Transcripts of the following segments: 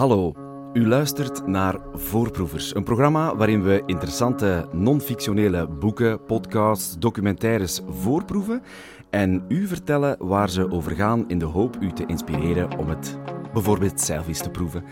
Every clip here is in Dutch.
Hallo, u luistert naar Voorproevers, een programma waarin we interessante non-fictionele boeken, podcasts, documentaires voorproeven en u vertellen waar ze over gaan in de hoop u te inspireren om het bijvoorbeeld zelf eens te proeven.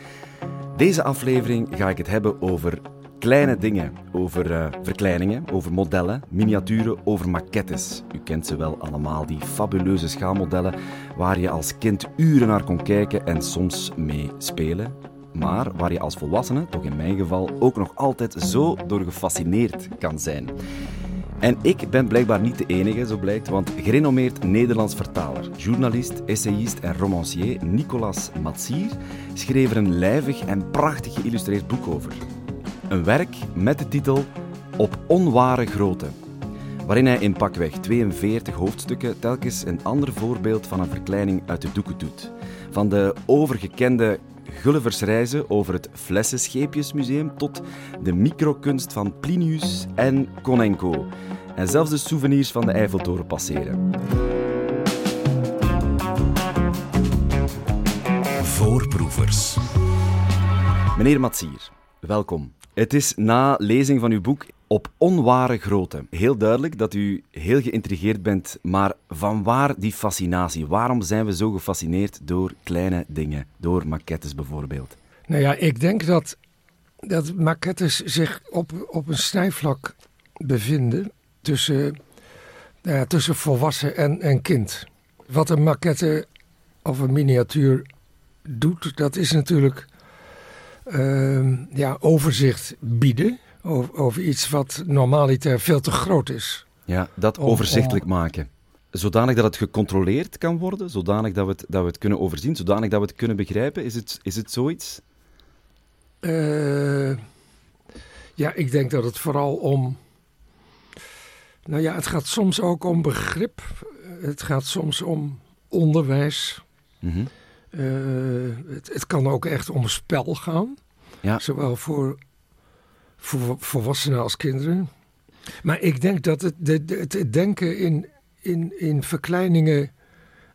Deze aflevering ga ik het hebben over kleine dingen, over uh, verkleiningen, over modellen, miniaturen, over maquettes. U kent ze wel allemaal, die fabuleuze schaalmodellen waar je als kind uren naar kon kijken en soms mee spelen. Maar waar je als volwassene, toch in mijn geval, ook nog altijd zo door gefascineerd kan zijn. En ik ben blijkbaar niet de enige, zo blijkt, want gerenommeerd Nederlands vertaler, journalist, essayist en romancier Nicolas Matsier schreef er een lijvig en prachtig geïllustreerd boek over. Een werk met de titel Op onware grootte, waarin hij in pakweg 42 hoofdstukken telkens een ander voorbeeld van een verkleining uit de doeken doet. Van de overgekende Gulliversreizen over het Flessenscheepjesmuseum tot de microkunst van Plinius en Konenko. En zelfs de souvenirs van de Eiffeltoren passeren. Voorproevers. Meneer Matsier, welkom. Het is na lezing van uw boek op onware grootte. Heel duidelijk dat u heel geïntrigeerd bent, maar van waar die fascinatie? Waarom zijn we zo gefascineerd door kleine dingen, door maquettes bijvoorbeeld? Nou ja, ik denk dat, dat maquettes zich op, op een snijvlak bevinden tussen, nou tussen volwassen en, en kind. Wat een maquette of een miniatuur doet, dat is natuurlijk uh, ja, overzicht bieden over, over, iets wat normaliter veel te groot is. Ja, dat overzichtelijk maken. Zodanig dat het gecontroleerd kan worden, zodanig dat we het, dat we het kunnen overzien, zodanig dat we het kunnen begrijpen. Is het, is het zoiets? Uh, ja, ik denk dat het vooral om. Nou ja, het gaat soms ook om begrip. Het gaat soms om onderwijs. Mm -hmm. Uh, het, het, kan ook echt om spel gaan. Ja. Zowel voor, voor volwassenen als kinderen. Maar ik denk dat het, de, het denken in, in, in verkleiningen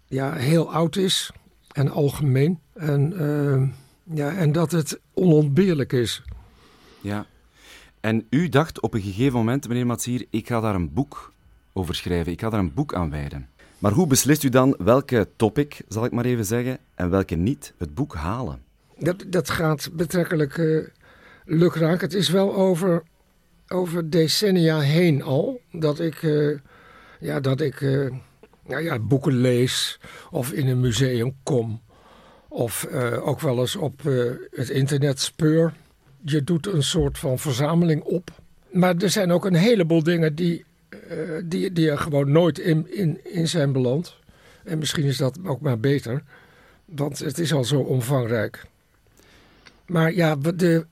ja, heel oud is en algemeen. En, uh, ja, en dat het onontbeerlijk is. Ja. En u dacht op een gegeven moment, meneer Matsier, ik ga daar een boek over schrijven. Ik ga daar een boek aan wijden. Maar hoe beslist u dan welke topic, zal ik maar even zeggen, en welke niet het boek halen? Dat, dat gaat betrekkelijk uh, lukraak. Het is wel over, over decennia heen al dat ik, uh, ja, dat ik uh, nou ja, boeken lees of in een museum kom. Of ook wel eens op het internet speur. Je doet een soort van verzameling op. Maar er zijn ook een heleboel dingen die die, die er gewoon nooit in, in, in zijn beland. En misschien is dat ook maar beter, want het is al zo omvangrijk. Maar ja, de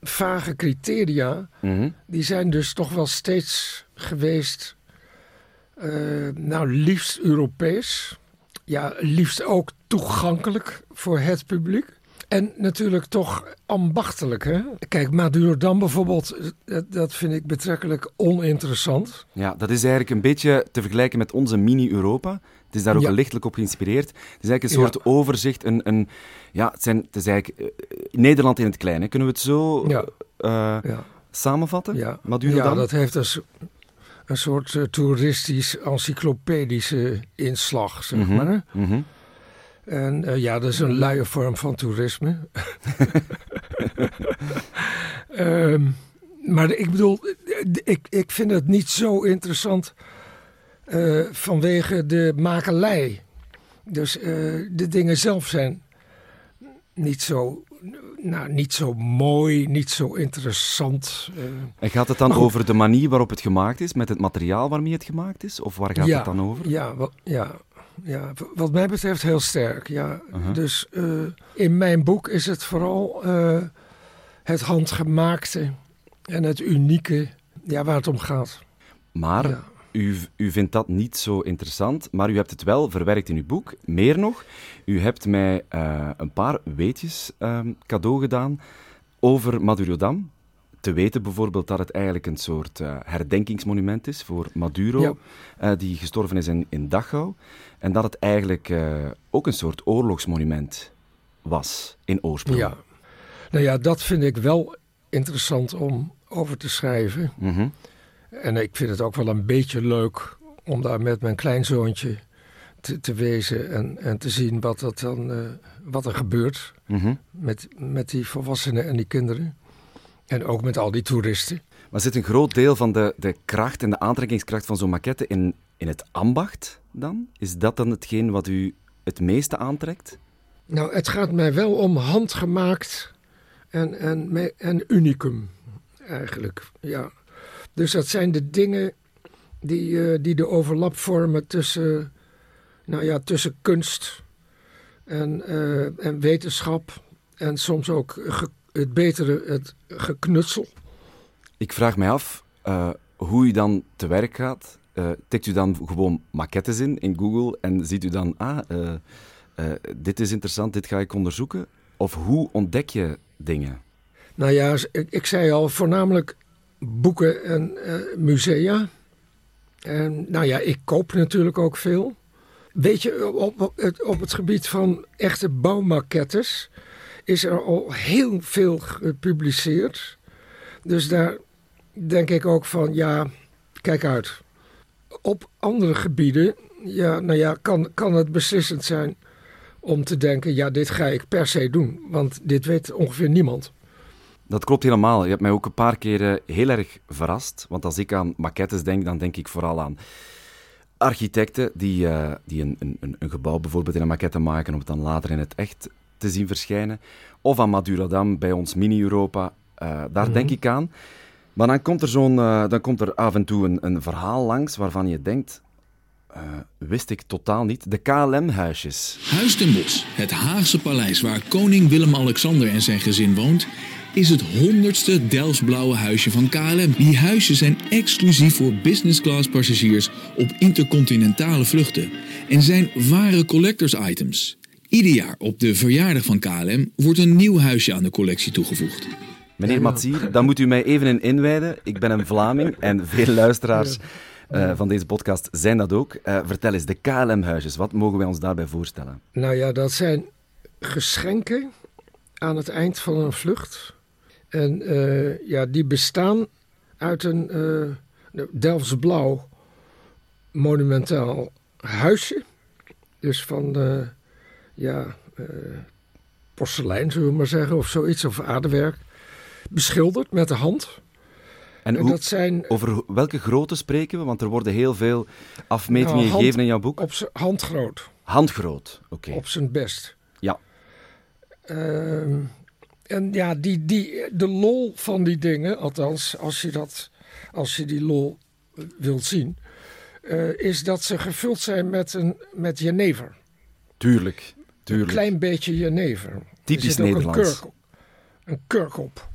vage criteria, mm -hmm. die zijn dus toch wel steeds geweest, uh, nou liefst Europees. Ja, liefst ook toegankelijk voor het publiek. En natuurlijk toch ambachtelijk. Hè? Kijk, Madurodam bijvoorbeeld, dat vind ik betrekkelijk oninteressant. Ja, dat is eigenlijk een beetje te vergelijken met onze mini-Europa. Het is daar ook ja. lichtelijk op geïnspireerd. Het is eigenlijk een soort ja. overzicht. Een, een, ja, het, zijn, het is eigenlijk uh, Nederland in het klein. Kunnen we het zo ja. Uh, samenvatten? Ja. ja, dat heeft dus een soort uh, toeristisch, encyclopedische inslag, zeg mm -hmm. maar. Mm -hmm. En uh, ja, dat is een luie vorm van toerisme. um, maar ik bedoel, ik, ik vind het niet zo interessant uh, vanwege de makelij. Dus uh, de dingen zelf zijn niet zo, nou, niet zo mooi, niet zo interessant. en gaat het dan over de manier waarop het gemaakt is, met het materiaal waarmee het gemaakt is? Of waar gaat ja, het dan over? Ja, wel, ja, ja, wat mij betreft heel sterk. Ja. Uh -huh. Dus uh, in mijn boek is het vooral uh, het handgemaakte en het unieke ja, waar het om gaat. Maar ja. u, u vindt dat niet zo interessant, maar u hebt het wel verwerkt in uw boek. Meer nog, u hebt mij uh, een paar weetjes cadeau gedaan over Madurodam te weten bijvoorbeeld dat het eigenlijk een soort uh, herdenkingsmonument is voor Maduro, ja. uh, die gestorven is in, in Dachau. En dat het eigenlijk uh, ook een soort oorlogsmonument was in oorsprong. Ja, Nou ja, dat vind ik wel interessant om over te schrijven. Mhm. En ik vind het ook wel een beetje leuk om daar met mijn kleinzoontje te, te wezen en, en te zien wat, dat dan, eh, wat er gebeurt Mhm. met, met die volwassenen en die kinderen. En ook met al die toeristen. Maar zit een groot deel van de, de kracht en de aantrekkingskracht van zo'n maquette in, in het ambacht dan? Is dat dan hetgeen wat u het meeste aantrekt? Nou, het gaat mij wel om handgemaakt en, en, en unicum, eigenlijk. Ja. Dus dat zijn de dingen die, eh, die de overlap vormen tussen, nou ja, tussen kunst en, eh, en wetenschap. En soms ook het betere, het geknutsel. Ik vraag mij af eh, hoe u dan te werk gaat. Eh, tikt u dan gewoon maquettes in in Google en ziet u dan, ah, eh, dit is interessant, dit ga ik onderzoeken? Of hoe ontdek je dingen? Nou ja, ik, ik zei al, voornamelijk boeken en musea. En nou ja, ik koop natuurlijk ook veel. Weet je, op, op, het, op het gebied van echte bouwmaquettes is er al heel veel gepubliceerd. Dus daar denk ik ook van, ja, kijk uit. Op andere gebieden, ja, nou ja, kan, kan het beslissend zijn om te denken, ja, dit ga ik per se doen. Want dit weet ongeveer niemand. Dat klopt helemaal. Je hebt mij ook een paar keer eh, heel erg verrast. Want als ik aan maquettes denk, dan denk ik vooral aan architecten die, eh, die een, een, een gebouw bijvoorbeeld in een maquette maken om het dan later in het echt te zien verschijnen. Of aan Madurodam bij ons Mini-Europa. Eh, daar denk ik aan. Maar dan komt er, zo'n, eh, dan komt er af en toe een, een verhaal langs waarvan je denkt... eh, wist ik totaal niet. De KLM-huisjes. Huis ten Bosch, het Haagse paleis waar koning Willem-Alexander en zijn gezin woont, is het honderdste Delftsblauwe huisje van KLM. Die huisjes zijn exclusief voor business class passagiers op intercontinentale vluchten en zijn ware collectors items. Ieder jaar op de verjaardag van KLM wordt een nieuw huisje aan de collectie toegevoegd. Meneer Matsier, dan moet u mij even in inwijden. Ik ben een Vlaming en veel luisteraars eh, van deze podcast zijn dat ook. Eh, vertel eens, de KLM-huisjes, wat mogen wij ons daarbij voorstellen? Nou ja, dat zijn geschenken aan het eind van een vlucht. En eh, ja, die bestaan uit een eh Delfts blauw monumentaal huisje. Dus van ja, eh, porselein, zullen we maar zeggen, of zoiets, of aardewerk. Beschilderd met de hand. En En hoe, dat zijn over welke grootte spreken we? Want er worden heel veel afmetingen Nou, hand- gegeven in jouw boek. op handgroot. Handgroot, oké. op zijn best. Ja. Ehm, en ja, die, die, de lol van die dingen, althans als je, dat, als je die lol eh, wilt zien, eh, is dat ze gevuld zijn met, een, met jenever. Tuurlijk, Een klein beetje jenever. Er Typisch zit ook Nederlands. Een kurk, een kurk op.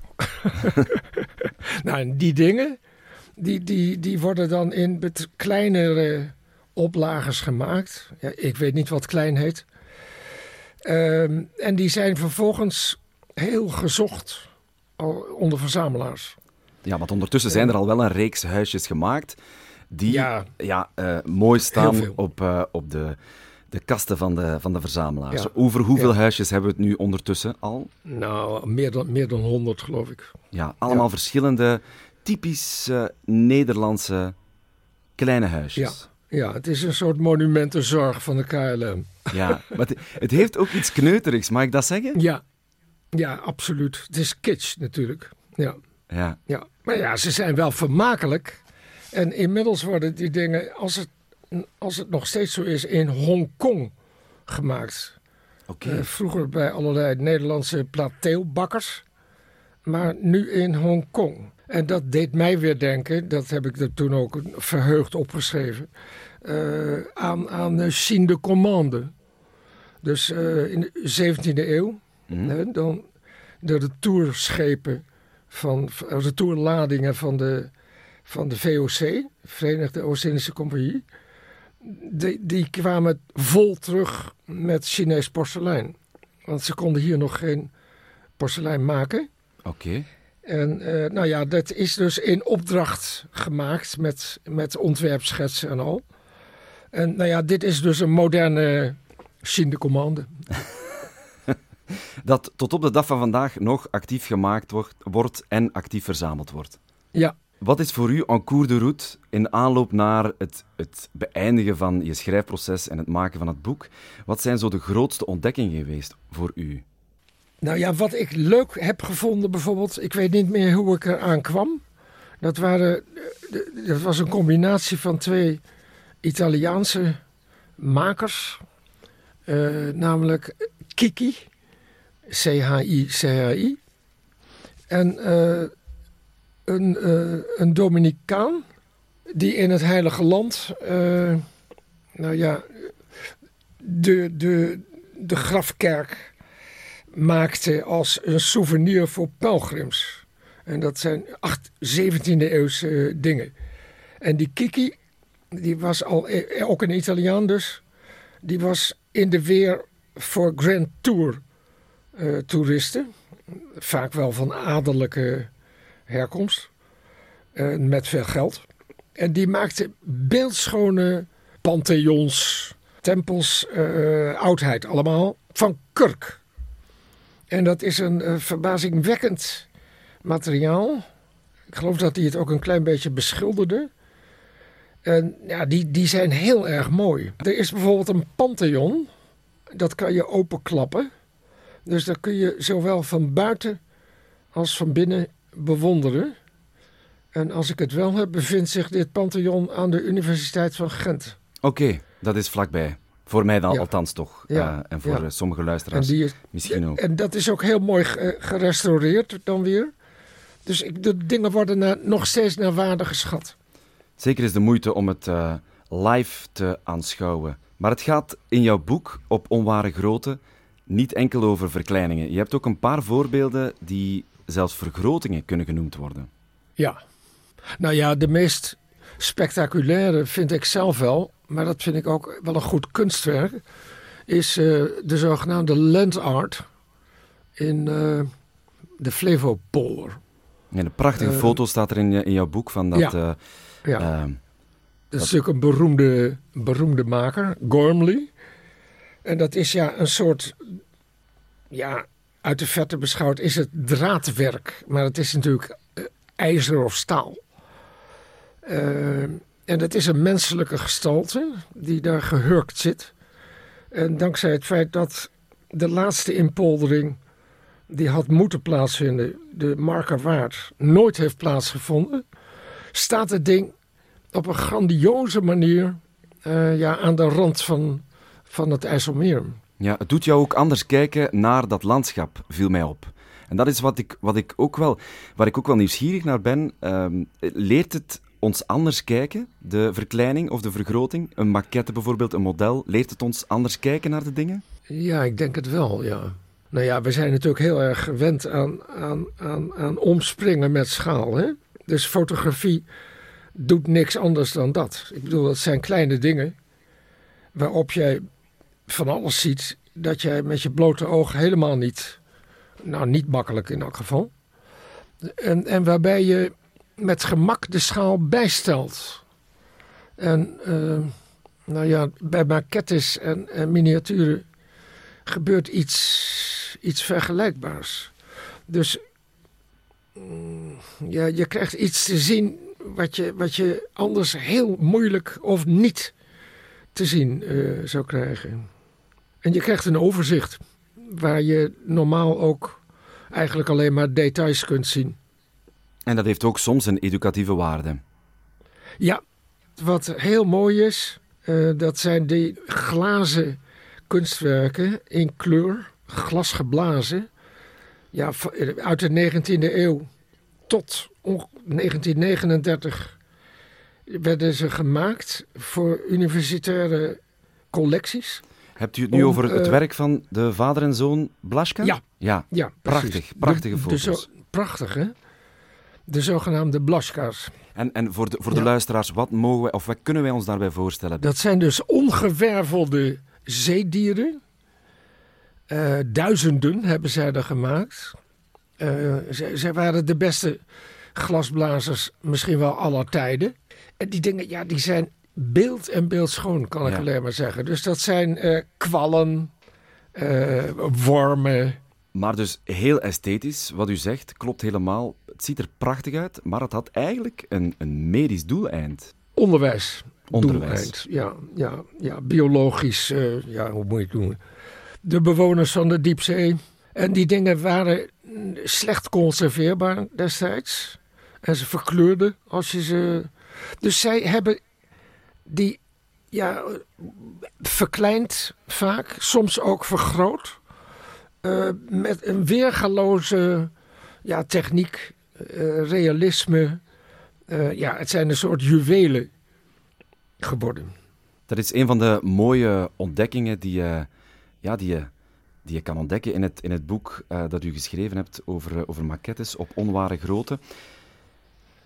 nou, en die dingen, die, die, die worden dan in kleinere oplages gemaakt. Ja, ik weet niet wat klein heet. Ehm, en die zijn vervolgens heel gezocht onder verzamelaars. Ja, want ondertussen zijn er al wel een reeks huisjes gemaakt die Ja. ja, eh, mooi staan op, eh, op de, de kasten van de, van de verzamelaars. Ja. Over hoeveel Ja. huisjes hebben we het nu ondertussen al? Nou, meer dan, meer dan 100 geloof ik. Ja, allemaal verschillende typisch eh, Nederlandse kleine huisjes. Ja, het is een soort monumentenzorg van de KLM. Ja, maar het, het heeft ook iets kneuterigs, mag ik dat zeggen? Ja, ja, absoluut. Het is kitsch natuurlijk. Ja. Ja. Ja, maar ja, ze zijn wel vermakelijk. En inmiddels worden die dingen, als het, als het nog steeds zo is, in Hongkong gemaakt. Eh, vroeger bij allerlei Nederlandse plateaubakkers, maar nu in Hongkong. En dat deed mij weer denken, dat heb ik er toen ook verheugd opgeschreven, eh, aan, aan de Chine de Commande. Dus eh, in de 17e eeuw, Mhm. hè, dan de retourschepen van van- retourladingen van de, van de VOC, Verenigde Oost-Indische Compagnie. Die, die kwamen vol terug met Chinees porselein. Want ze konden hier nog geen porselein maken. Oké. En eh, nou ja, dat is dus in opdracht gemaakt met, met ontwerpschetsen en al. En nou ja, dit is dus een moderne Chine de commande. dat tot op de dag van vandaag nog actief gemaakt wordt, wordt en actief verzameld wordt. Ja. Wat is voor u en cours de route in aanloop naar het, het beëindigen van je schrijfproces en het maken van het boek? Wat zijn zo de grootste ontdekkingen geweest voor u? Nou ja, wat ik leuk heb gevonden bijvoorbeeld, ik weet niet meer hoe ik eraan kwam. Dat, waren, eh, dat was een combinatie van twee Italiaanse makers. Uh, namelijk Kiki, C-H-I-C-H-I. En uh, een, uh, een Dominicaan die in het Heilige Land, nou ja, de, de, de grafkerk maakte als een souvenir voor pelgrims. En dat zijn 17e eeuwse dingen. En die Kiki, die was al, eh, ook een Italiaan dus, die was in de weer voor Grand Tour toeristen. Vaak wel van adellijke herkomst. Uh, met veel geld. En die maakte beeldschone pantheons, tempels, uh, oudheid allemaal van kurk. En dat is een verbazingwekkend materiaal. Ik geloof dat hij het ook een klein beetje beschilderde. En ja, die, die zijn heel erg mooi. Er is bijvoorbeeld een pantheon. Dat kan je openklappen. Dus dat kun je zowel van buiten als van binnen bewonderen. En als ik het wel heb, bevindt zich dit pantheon aan de Universiteit van Gent. Oké, dat is vlakbij. Voor mij dan althans toch. Ja. Uh, en voor ja. sommige luisteraars is, misschien ook. En dat is ook heel mooi gerestaureerd dan weer. Dus ik, de dingen worden nog steeds naar waarde geschat. Zeker is de moeite om het uh, live te aanschouwen. Maar het gaat in jouw boek op onware grootte niet enkel over verkleiningen. Je hebt ook een paar voorbeelden die zelfs vergrotingen kunnen genoemd worden. Ja. Nou ja, de meest spectaculaire vind ik zelf wel, maar dat vind ik ook wel een goed kunstwerk, is uh, de zogenaamde land art in uh, de Flevopolder. Ja, een prachtige uh, foto staat er in, in jouw boek van dat... Ja. ja. Dat is natuurlijk een beroemde, beroemde maker, Gormley. En dat is ja een soort, ja, uit de verte beschouwd is het draadwerk. Maar het is natuurlijk uh, ijzer of staal. Uh, en het is een menselijke gestalte die daar gehurkt zit. En dankzij het feit dat de laatste inpoldering die had moeten plaatsvinden, de Markerwaard, nooit heeft plaatsgevonden, staat het ding op een grandioze manier uh, ja, aan de rand van, van het IJsselmeer. Ja, het doet jou ook anders kijken naar dat landschap, viel mij op. En dat is wat ik, wat ik ook wel, waar ik ook wel nieuwsgierig naar ben. Um, leert het ons anders kijken, de verkleining of de vergroting? Een maquette bijvoorbeeld, een model. Leert het ons anders kijken naar de dingen? Ja, ik denk het wel, ja. Nou ja, we zijn natuurlijk heel erg gewend aan, aan, aan, aan omspringen met schaal. Hè? Dus fotografie doet niks anders dan dat. Ik bedoel, dat zijn kleine dingen waarop jij van alles ziet dat jij met je blote oog helemaal niet, nou niet makkelijk in elk geval. En, en waarbij je met gemak de schaal bijstelt. En uh, nou ja, bij maquettes en, en miniaturen gebeurt iets, iets vergelijkbaars. Dus mm, ja, je krijgt iets te zien wat je, wat je anders heel moeilijk of niet te zien uh, zou krijgen. En je krijgt een overzicht waar je normaal ook eigenlijk alleen maar details kunt zien. En dat heeft ook soms een educatieve waarde. Ja, wat heel mooi is, uh, dat zijn die glazen kunstwerken in kleur, glasgeblazen. Ja, uit de 19e eeuw tot 1939 werden ze gemaakt voor universitaire collecties. Hebt u het nu over het uh, werk van de vader en zoon Blaschka? Ja. Ja, ja prachtig. Prachtige de, foto's. De zo, prachtig, hè? De zogenaamde Blaschka's. En, en voor de, voor de ja. luisteraars, wat mogen wij, of wat kunnen wij ons daarbij voorstellen? Dat zijn dus ongewervelde zeedieren. Uh, duizenden hebben zij er gemaakt. Uh, zij, zij, waren de beste glasblazers misschien wel aller tijden. En die dingen, ja, die zijn beeld en beeld schoon, kan ik ja. alleen maar zeggen. Dus dat zijn uh, kwallen, uh, wormen. Maar dus heel esthetisch, wat u zegt, klopt helemaal. Het ziet er prachtig uit, maar het had eigenlijk een, een medisch doeleind. Onderwijs. Onderwijs. Ja, ja, ja, biologisch, uh, ja, hoe moet je het doen? De bewoners van de diepzee. En die dingen waren slecht conserveerbaar destijds. En ze verkleurden als je ze. Dus zij hebben die ja, verkleind vaak, soms ook vergroot. Uh, met een weergaloze ja, techniek, uh, realisme. Uh, ja, het zijn een soort juwelen geworden. Dat is een van de mooie ontdekkingen die je, ja, die je, die je kan ontdekken in het, in het boek dat u geschreven hebt over, over maquettes op onware grootte.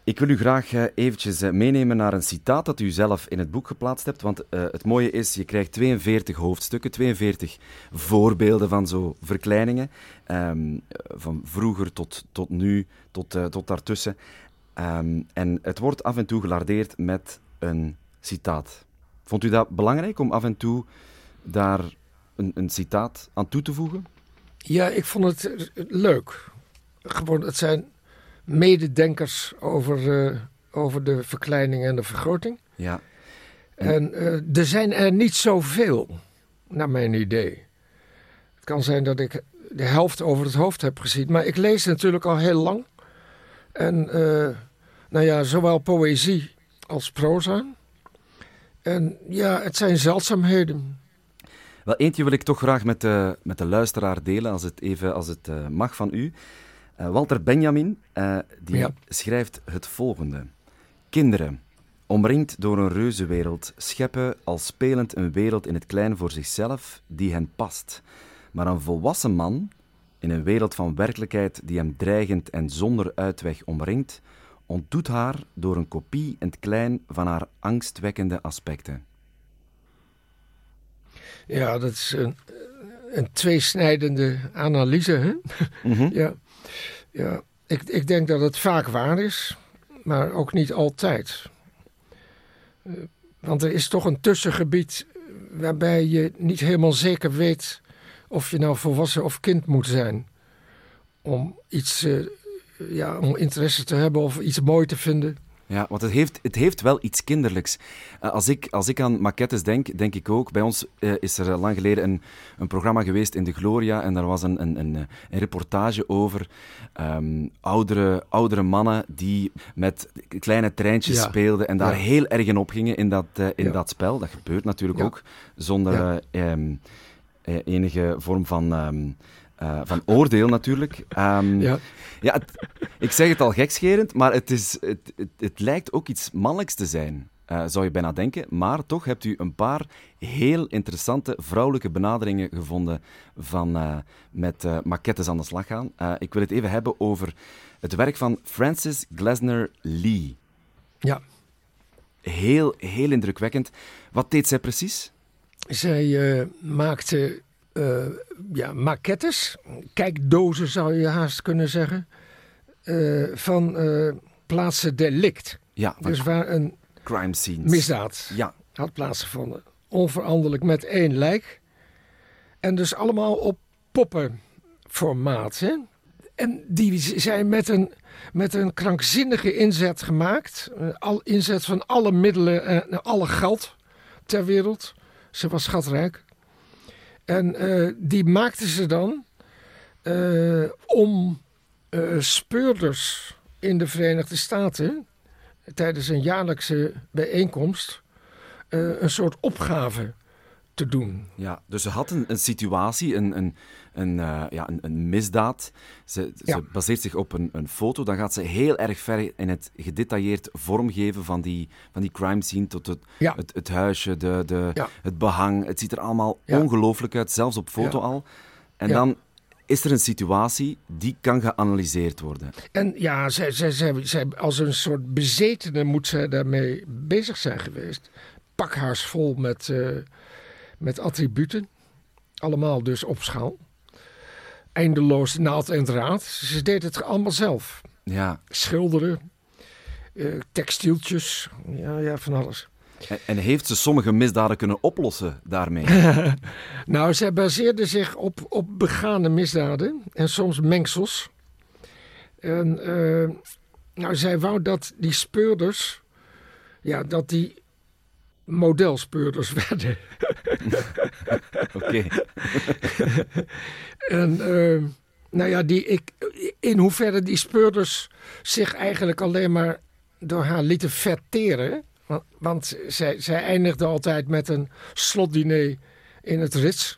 Ik wil u graag uh, eventjes uh, meenemen naar een citaat dat u zelf in het boek geplaatst hebt. Want uh, het mooie is, je krijgt 42 hoofdstukken, 42 voorbeelden van zo verkleiningen. Um, van vroeger tot, tot nu, tot, tot daartussen. Um, en het wordt af en toe gelardeerd met een citaat. Vond u dat belangrijk om af en toe daar een, een citaat aan toe te voegen? Ja, ik vond het leuk. Gewoon, het zijn mededenkers over, uh, over de verkleining en de vergroting. Ja. En uh, er zijn er niet zoveel, naar mijn idee. Het kan zijn dat ik de helft over het hoofd heb gezien, maar ik lees natuurlijk al heel lang. En uh, nou ja, zowel poëzie als proza. En ja, het zijn zeldzaamheden. Wel, eentje wil ik toch graag met de, met de luisteraar delen, als het even als het, mag van u. Uh, Walter Benjamin uh, die ja. schrijft het volgende. Kinderen, omringd door een reuzenwereld, scheppen al spelend een wereld in het klein voor zichzelf die hen past. Maar een volwassen man, in een wereld van werkelijkheid die hem dreigend en zonder uitweg omringt, ontdoet haar door een kopie in het klein van haar angstwekkende aspecten. Ja, dat is een, een tweesnijdende analyse. Hè? Mm -hmm. ja. Ja, ik, ik denk dat het vaak waar is, maar ook niet altijd. Uh, want er is toch een tussengebied waarbij je niet helemaal zeker weet of je nou volwassen of kind moet zijn. Om iets, uh, ja, om interesse te hebben of iets mooi te vinden. Ja, want het heeft, het heeft wel iets kinderlijks. Uh, als, ik, als ik aan maquettes denk, denk ik ook... Bij ons uh, is er lang geleden een, een programma geweest in de Gloria en daar was een, een, een, een reportage over um, oudere, oudere mannen die met kleine treintjes ja. speelden en daar ja. heel erg in opgingen in, dat, uh, in ja. dat spel. Dat gebeurt natuurlijk ook zonder um, enige vorm van... Um, uh, van oordeel natuurlijk. Um, ja. ja het, ik zeg het al gekscherend, maar het, is, het, het, het lijkt ook iets mannelijks te zijn, uh, zou je bijna denken. Maar toch hebt u een paar heel interessante vrouwelijke benaderingen gevonden van uh, met maquettes aan de slag gaan. ik wil het even hebben over het werk van Frances Glessner Lee. Ja. Heel, heel indrukwekkend. Wat deed zij precies? Zij maakte uh, ja, maquettes, kijkdozen zou je haast kunnen zeggen, uh, van uh, plaatsen delict. Ja, dus waar een crime scenes. misdaad ja. had plaatsgevonden. Onveranderlijk met één lijk. En dus allemaal op poppenformaat. Hè? En die zijn met een, met een krankzinnige inzet gemaakt. Al, inzet van alle middelen en alle geld ter wereld. Ze was schatrijk. En uh, die maakten ze dan uh, om uh, speurders in de Verenigde Staten tijdens een jaarlijkse bijeenkomst een soort opgave te doen. Ja, dus ze had een, een situatie, een, een, een, uh, ja, een, een, misdaad. Ze, ja. ze baseert zich op een, een, foto. Dan gaat ze heel erg ver in het gedetailleerd vormgeven van die, van die crime scene. Tot het, ja. het, het, huisje, de, de, het behang. Het ziet er allemaal ongelooflijk uit, zelfs op foto al. En dan is er een situatie die kan geanalyseerd worden. En ja, zij, zij, zij, zij, als een soort bezetene moet zij daarmee bezig zijn geweest. Pakhaars vol met... Uh, met attributen. Allemaal dus op schaal. Eindeloos naald en draad. Ze deed het allemaal zelf. Ja. Schilderen, uh, textieltjes, ja, ja, van alles. En, en heeft ze sommige misdaden kunnen oplossen daarmee? Nou, zij baseerde zich op, op begane misdaden en soms mengsels. En eh, nou, zij wou dat die speurders, ja, dat die modelspeurders werden. Oké. En eh, nou ja, die, ik, in hoeverre die speurders zich eigenlijk alleen maar door haar lieten verteren. Want, want zij, zij eindigde altijd met een slotdiner in het Ritz.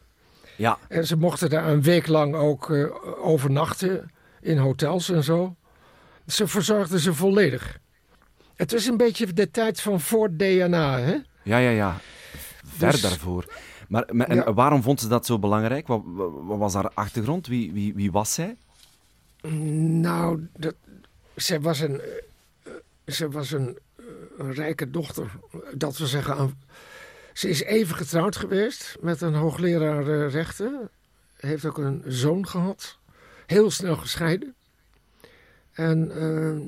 Ja, En ze mochten daar een week lang ook eh, overnachten in hotels en zo. Ze verzorgden ze volledig. Het is een beetje de tijd van voor DNA, hè? ja, ja. ja. Ver Dus- daarvoor. Maar, en Ja. waarom vond ze dat zo belangrijk? Wat, wat was haar achtergrond? Wie, wie, wie was zij? Nou, dat, ze was een, eh, was een, eh, een rijke dochter. Dat wil zeggen, aan- ze is even getrouwd geweest met een hoogleraar eh, rechten. Heeft ook een zoon gehad. Heel snel gescheiden. En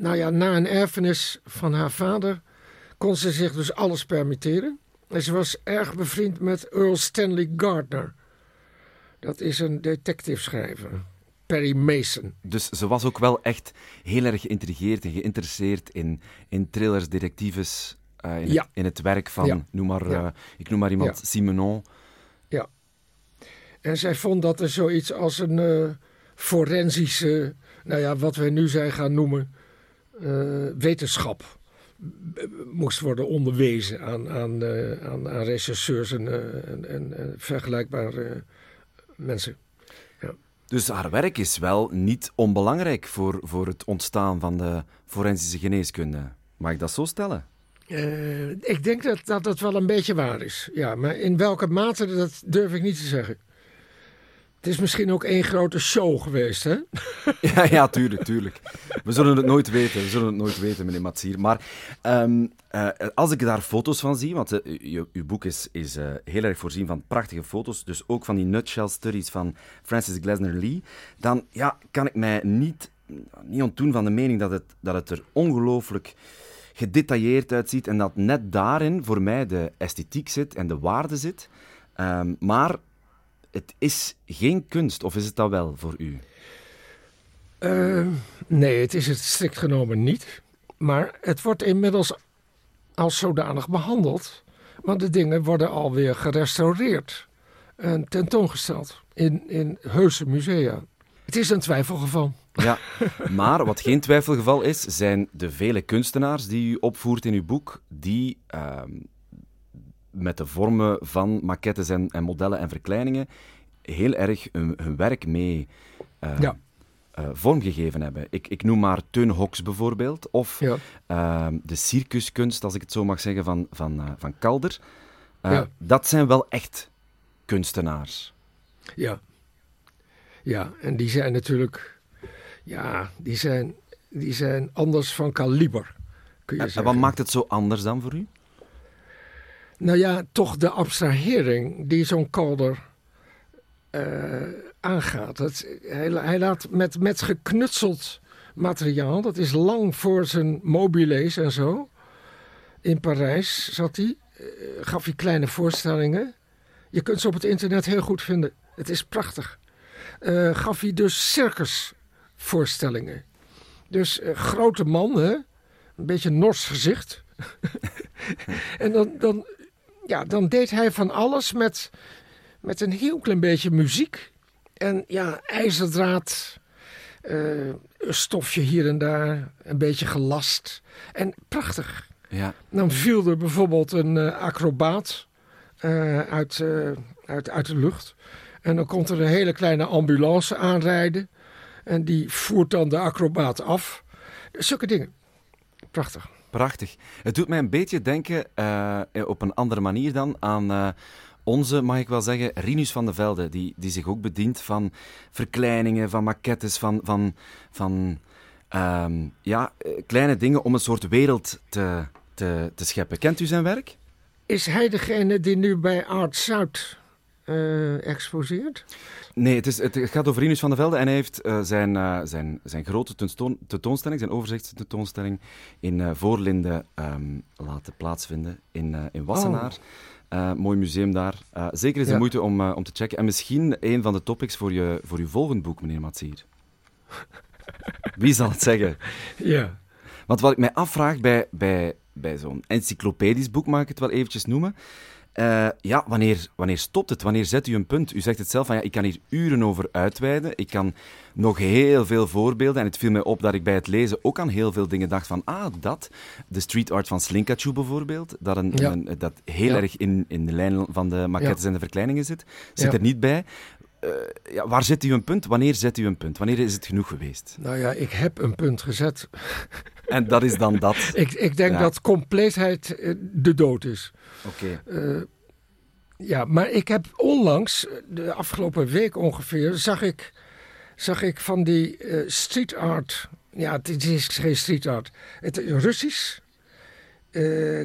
nou ja, na een erfenis van haar vader kon ze zich dus alles permitteren. En ze was erg bevriend met Earl Stanley Gardner. Dat is een detectiveschrijver. Perry Mason. Dus ze was ook wel echt heel erg geïntrigeerd en geïnteresseerd in, in thrillers, detectives, eh, in, Ja. het, in het werk van, Ja. noem maar, Ja. eh, ik noem maar iemand, Ja. Simenon. En zij vond dat er zoiets als een eh, forensische, nou ja, wat wij nu zijn gaan noemen, wetenschap moest worden onderwezen aan, aan, eh, aan, aan rechercheurs en, eh, en, en, en vergelijkbare mensen. Dus haar werk is wel niet onbelangrijk voor, voor het ontstaan van de forensische geneeskunde. Mag ik dat zo stellen? Eh, ik denk dat, dat dat wel een beetje waar is. Ja, maar in welke mate, dat durf ik niet te zeggen. Het is misschien ook één grote show geweest, hè? Ja, ja, tuurlijk, tuurlijk. We zullen het nooit weten, we zullen het nooit weten, meneer Matsier. Maar ehm, eh, als ik daar foto's van zie, want eh, je- uw boek is, is eh, heel erg voorzien van prachtige foto's, dus ook van die nutshell studies van Francis Glesner Lee, dan ja, kan ik mij niet, niet ontdoen van de mening dat het, dat het er ongelooflijk gedetailleerd uitziet en dat net daarin voor mij de esthetiek zit en de waarde zit. Ehm, maar het is geen kunst, of is het dat wel voor u? Eh, nee, het is het strikt genomen niet. Maar het wordt inmiddels als zodanig behandeld. Want de dingen worden alweer gerestaureerd en tentoongesteld in, in heuse musea. Het is een twijfelgeval. Ja, maar wat geen twijfelgeval is, zijn de vele kunstenaars die u opvoert in uw boek, die ehm, met de vormen van maquettes en, en modellen en verkleiningen heel erg hun, hun werk mee eh, Ja. eh, vormgegeven hebben. Ik, ik noem maar Teun Hoks bijvoorbeeld, of Ja. ehm, de circuskunst, als ik het zo mag zeggen, van, van, eh, van Calder. Eh, Ja. Dat zijn wel echt kunstenaars. Ja. Ja, en die zijn natuurlijk. Ja, die zijn, die zijn anders van kaliber. Kun je En, en zeggen. wat maakt het zo anders dan voor u? Nou ja, toch de abstrahering die zo'n Calder eh, aangaat. Het, hij, laat met, met geknutseld materiaal, dat is lang voor zijn mobiles en zo. In Parijs zat hij, eh, gaf hij kleine voorstellingen. Je kunt ze op het internet heel goed vinden. Het is prachtig. Eh, gaf hij dus circusvoorstellingen. Dus grote man, hè? een beetje nors gezicht. en dan, dan, ja, dan deed hij van alles met, met een heel klein beetje muziek. En ja, ijzerdraad, eh, een stofje hier en daar, een beetje gelast. En prachtig. Ja. Dan viel er bijvoorbeeld een eh, acrobaat eh, uit, uit, uit de lucht. En dan komt er een hele kleine ambulance aanrijden. En die voert dan de acrobaat af. Zulke dingen. Prachtig. Prachtig. Het doet mij een beetje denken, eh, op een andere manier dan, aan eh, onze, mag ik wel zeggen, Rinus van de Velde, die, die zich ook bedient van verkleiningen, van maquettes, van, van, van ehm, ja, eh, kleine dingen om een soort wereld te, te, te scheppen. Kent u zijn werk? Is hij degene die nu bij Art Zuid eh, exposeert? Nee, het, is, het gaat over Rinus van der Velde en hij heeft uh, zijn, uh, zijn, zijn grote tentoon, tentoonstelling, zijn overzichtstentoonstelling in uh, Voorlinde um, laten plaatsvinden in, in Wassenaar. Oh. mooi museum daar. zeker is de moeite om, om te checken. En misschien een van de topics voor je, voor je volgend boek, meneer Matsier. Wie zal het zeggen? Ja. Want wat ik mij afvraag bij, bij, bij zo'n encyclopedisch boek, mag ik het wel eventjes noemen. Uh, ja, wanneer, wanneer stopt het? Wanneer zet u een punt? U zegt het zelf van ja, ik kan hier uren over uitweiden. Ik kan nog heel veel voorbeelden. En het viel mij op dat ik bij het lezen ook aan heel veel dingen dacht van ah, dat. De street art van Slinkachu bijvoorbeeld. Dat, een, ja. een, dat heel Ja. erg in, in de lijn van de maquettes Ja. en de verkleiningen zit. Zit er niet bij. Eh, ja, waar zet u een punt? Wanneer zet u een punt? Wanneer is het genoeg geweest? Nou ja, ik heb een punt gezet. En dat is dan dat. Ik, ik denk Ja. dat compleetheid eh, de dood is. Oké. Eh, ja, maar ik heb onlangs, de afgelopen week ongeveer, zag ik, zag ik van die street art. Ja, het is geen street art. Het is Russisch.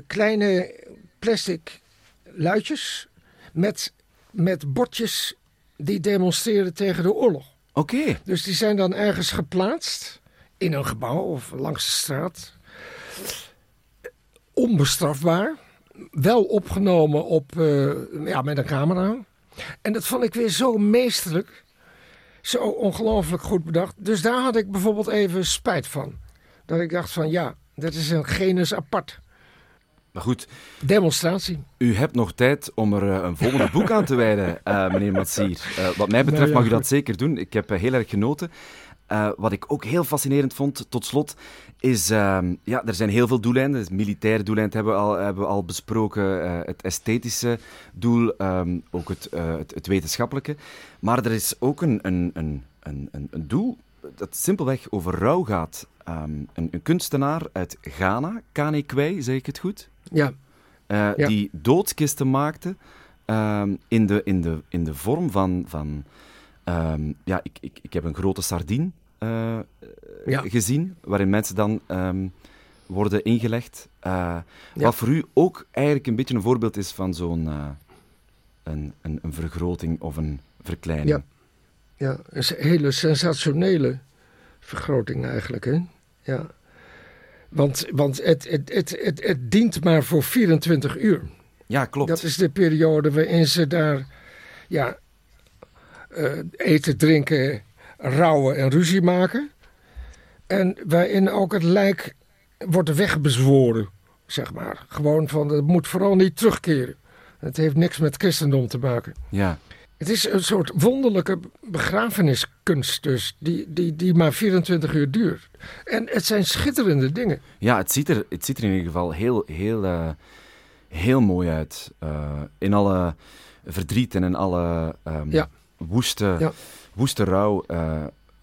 kleine plastic luidjes met, met bordjes die demonstreren tegen de oorlog. Oké. Dus die zijn dan ergens geplaatst in een gebouw of langs de straat. Onbestrafbaar. Wel opgenomen op, eh, ja, met een camera. En dat vond ik weer zo meesterlijk. Zo ongelooflijk goed bedacht. Dus daar had ik bijvoorbeeld even spijt van. Dat ik dacht van ja, dat is een genus apart. Maar goed, Demonstratie. u hebt nog tijd om er eh, een volgende boek aan te wijden, eh, meneer Matsier. Eh, wat mij betreft Nou ja, mag u dat zeker doen. Ik heb heel erg genoten. Wat ik ook heel fascinerend vond, tot slot, is... ehm, ja, er zijn heel veel doeleinden. Het militaire doeleind hebben we al, hebben we al besproken. het esthetische doel, ehm, ook het, het, het wetenschappelijke. Maar er is ook een, een, een, een doel dat simpelweg over rouw gaat. Ehm, een, een kunstenaar uit Ghana, Kane Kwei, zeg ik het goed? Ja, eh, Ja. die doodskisten maakte ehm, in, de, in, de, in de vorm van... van ehm, ja, ik, ik, ik heb een grote sardine eh, Ja. gezien, waarin mensen dan worden ingelegd. Eh, Ja. Wat voor u ook eigenlijk een beetje een voorbeeld is van zo'n een, een, een vergroting of een verkleining. Ja. Ja, een hele sensationele vergroting eigenlijk. Hè? Ja. Want, want het, het, het, het, het dient maar voor 24 uur. Ja, klopt. Dat is de periode waarin ze daar ja, eh, eten, drinken, rouwen en ruzie maken. En waarin ook het lijk wordt wegbezworen, zeg maar. Gewoon van, het moet vooral niet terugkeren. Het heeft niks met christendom te maken. Ja. Het is een soort wonderlijke begrafeniskunst dus, die, die, die maar 24 uur duurt. En het zijn schitterende dingen. Ja, het ziet er, het ziet er in ieder geval heel, heel, eh, heel mooi uit. Eh, in alle verdriet en in alle ehm, Ja. woeste, Ja. woeste rouw eh,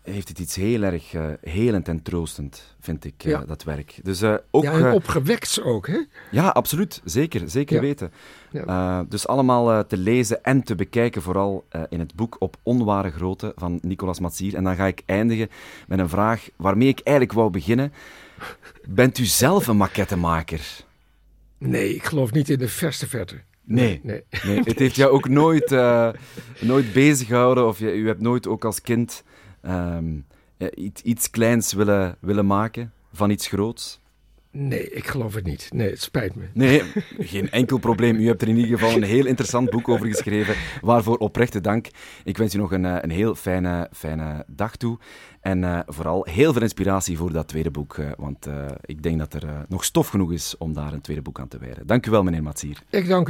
heeft het iets heel erg eh, helend en troostend, vind ik, eh, Ja. dat werk. Dus eh, ook... ja, en opgewekt ook, hè? ja, absoluut. Zeker, zeker Ja. weten. Dus allemaal te lezen en te bekijken, vooral in het boek Op Onware Grootte van Nicolas Matsier. En dan ga ik eindigen met een vraag waarmee ik eigenlijk wou beginnen. Bent u zelf een maquettemaker? Nee, ik geloof niet in de verste verte. Nee. nee. Nee, het heeft jou ook nooit, nooit bezig gehouden of je, u hebt nooit ook als kind ehm, ja, iets, iets kleins willen, willen maken van iets groots? Nee, ik geloof het niet. Nee, het spijt me. Nee, geen enkel probleem. U hebt er in ieder geval een heel interessant boek over geschreven, waarvoor oprechte dank. Ik wens u nog een, eh, een heel fijne, fijne dag toe. En eh, vooral heel veel inspiratie voor dat tweede boek, eh, want eh, ik denk dat er eh, nog stof genoeg is om daar een tweede boek aan te wijden. Dank u wel, meneer Matsier. Ik dank u.